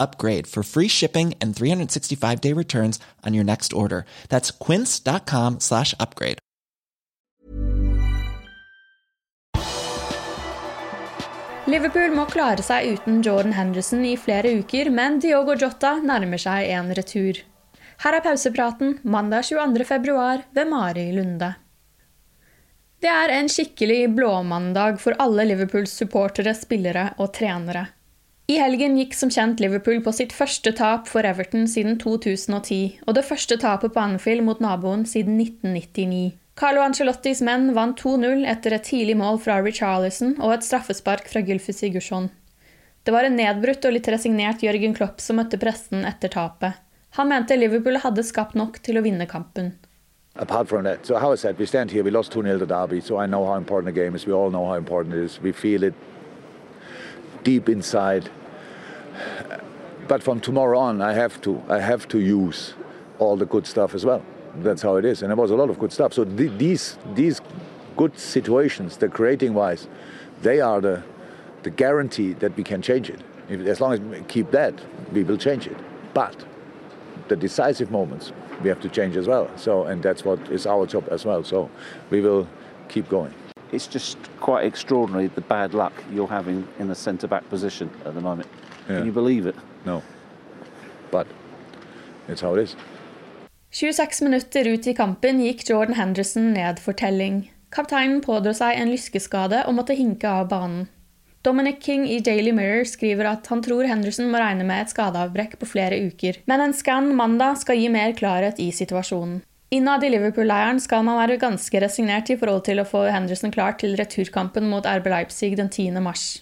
upgrade for free shipping and 365 day returns on your next order. That's quince.com slash upgrade. Liverpool må klare seg uten Jordan Henderson i flere uker, men Diogo Jota nærmer seg en retur. Her er pausepraten mandag 22.2 ved Mari Lunde. Det er en skikkelig blåmandag for alle Liverpools supportere, spillere og trenere. I helgen gikk som kjent Liverpool på sitt første tap for Everton siden 2010, og det første tapet på Anfield mot naboen siden 1999. Carlo Ancelottis menn vant 2-0 etter et tidlig mål fra Richarlison og et straffespark fra Gylfi Sigurdsson. Det var en nedbrutt og litt resignert Jørgen Klopp som møtte pressen etter tapet. Han mente Liverpool hadde skapt nok til å vinne kampen. apart from that, so how I said, we stand here, we lost 2 0 to Derby, so I know how important the game is. We all know how important it is. We feel it deep inside. But from tomorrow on, I have to, I have to use all the good stuff as well. That's how it is, and there was a lot of good stuff. So th- these these good situations, the creating wise, they are the the guarantee that we can change it. If, as long as we keep that, we will change it. But the decisive moments we have to change as well. So, and that's what is our job as well. So, we will keep going. It's just quite extraordinary the bad luck you're having in the centre back position at the moment. Yeah. Can you believe it? No, but it's how it is. 26 minutter ut i kampen gikk Jordan Henderson ned for telling. Kapteinen pådro seg en lyskeskade og måtte hinke av banen. Dominic King i Daily Mirror skriver at han tror Henderson må regne med et skadeavbrekk på flere uker, men en skann mandag skal gi mer klarhet i situasjonen. Innad i Liverpool-leiren skal man være ganske resignert i forhold til å få Henderson klar til returkampen mot RB Leipzig den 10. mars.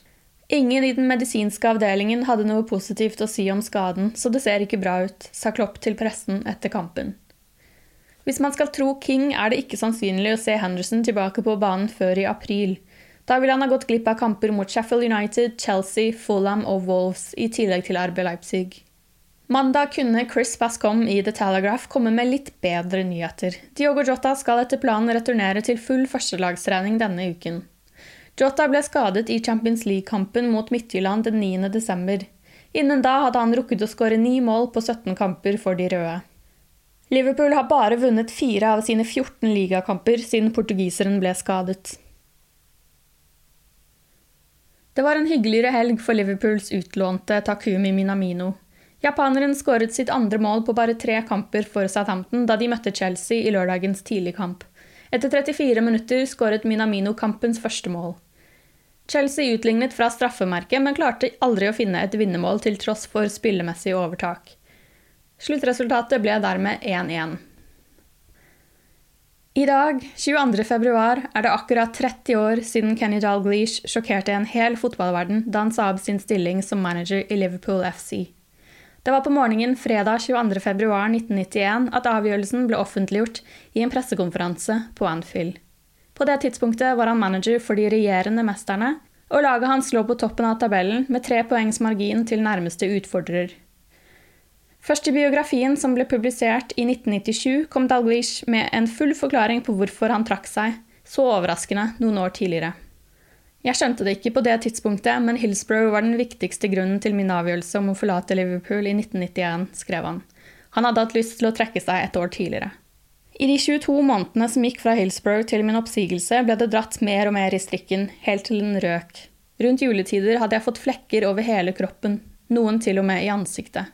Ingen i den medisinske avdelingen hadde noe positivt å si om skaden, så det ser ikke bra ut, sa Klopp til pressen etter kampen. Hvis man skal tro King, er det ikke sannsynlig å se Henderson tilbake på banen før i april. Da vil han ha gått glipp av kamper mot Sheffield United, Chelsea, Fulham og Wolves, i tillegg til RB Leipzig. Mandag kunne Chris Bascom i The Telegraph komme med litt bedre nyheter. Diogo Jota skal etter planen returnere til full førstelagstrening denne uken. Jota ble skadet i Champions League-kampen mot Midtjylland den 9. desember. Innen da hadde han rukket å skåre ni mål på 17 kamper for de røde. Liverpool har bare vunnet fire av sine 14 ligakamper siden portugiseren ble skadet. Det var en hyggeligere helg for Liverpools utlånte Takumi Minamino. Japaneren skåret sitt andre mål på bare tre kamper for Southampton da de møtte Chelsea i lørdagens tidligkamp. Etter 34 minutter skåret Minamino kampens første mål. Chelsea utlignet fra straffemerket, men klarte aldri å finne et vinnermål til tross for spillemessig overtak. Sluttresultatet ble dermed 1-1. I dag, 22. februar, er det akkurat 30 år siden Kenny Dalglish sjokkerte en hel fotballverden da han sa opp sin stilling som manager i Liverpool FC. Det var på morgenen fredag 22. februar 1991 at avgjørelsen ble offentliggjort i en pressekonferanse på Anfield. På det tidspunktet var han manager for de regjerende mesterne, og laget hans lå på toppen av tabellen med tre poengs margin til nærmeste utfordrer. Først i biografien som ble publisert i 1997, kom Dalglish med en full forklaring på hvorfor han trakk seg, så overraskende, noen år tidligere. Jeg skjønte det ikke på det tidspunktet, men Hillsborough var den viktigste grunnen til min avgjørelse om å forlate Liverpool i 1991, skrev han. Han hadde hatt lyst til å trekke seg et år tidligere. I de 22 månedene som gikk fra Hillsborough til min oppsigelse, ble det dratt mer og mer i strikken, helt til den røk. Rundt juletider hadde jeg fått flekker over hele kroppen, noen til og med i ansiktet.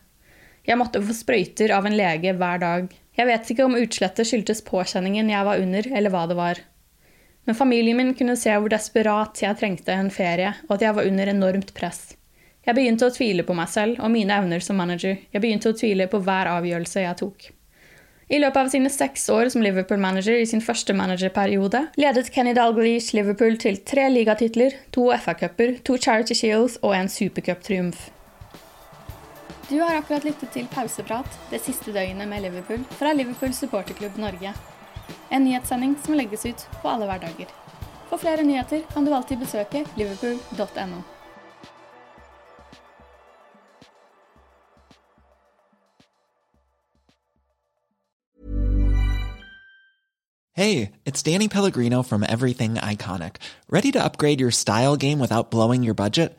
Jeg måtte få sprøyter av en lege hver dag. Jeg vet ikke om utslettet skyldtes påkjenningen jeg var under, eller hva det var. Men familien min kunne se hvor desperat jeg trengte en ferie, og at jeg var under enormt press. Jeg begynte å tvile på meg selv og mine evner som manager. Jeg begynte å tvile på hver avgjørelse jeg tok. I løpet av sine seks år som Liverpool-manager i sin første managerperiode ledet Kenny Dalglish Liverpool til tre ligatitler, to FA-cuper, to Charity Shields og en supercuptriumf. Du har akkurat lyttet til Pauseprat det siste døgnet med Liverpool fra Liverpool supporterklubb Norge. En nyhetssending som legges ut på alle hverdager. For flere nyheter kan du alltid besøke liverpool.no. Hey, it's Danny Pellegrino from Everything Iconic. Ready to upgrade your style game without blowing your budget?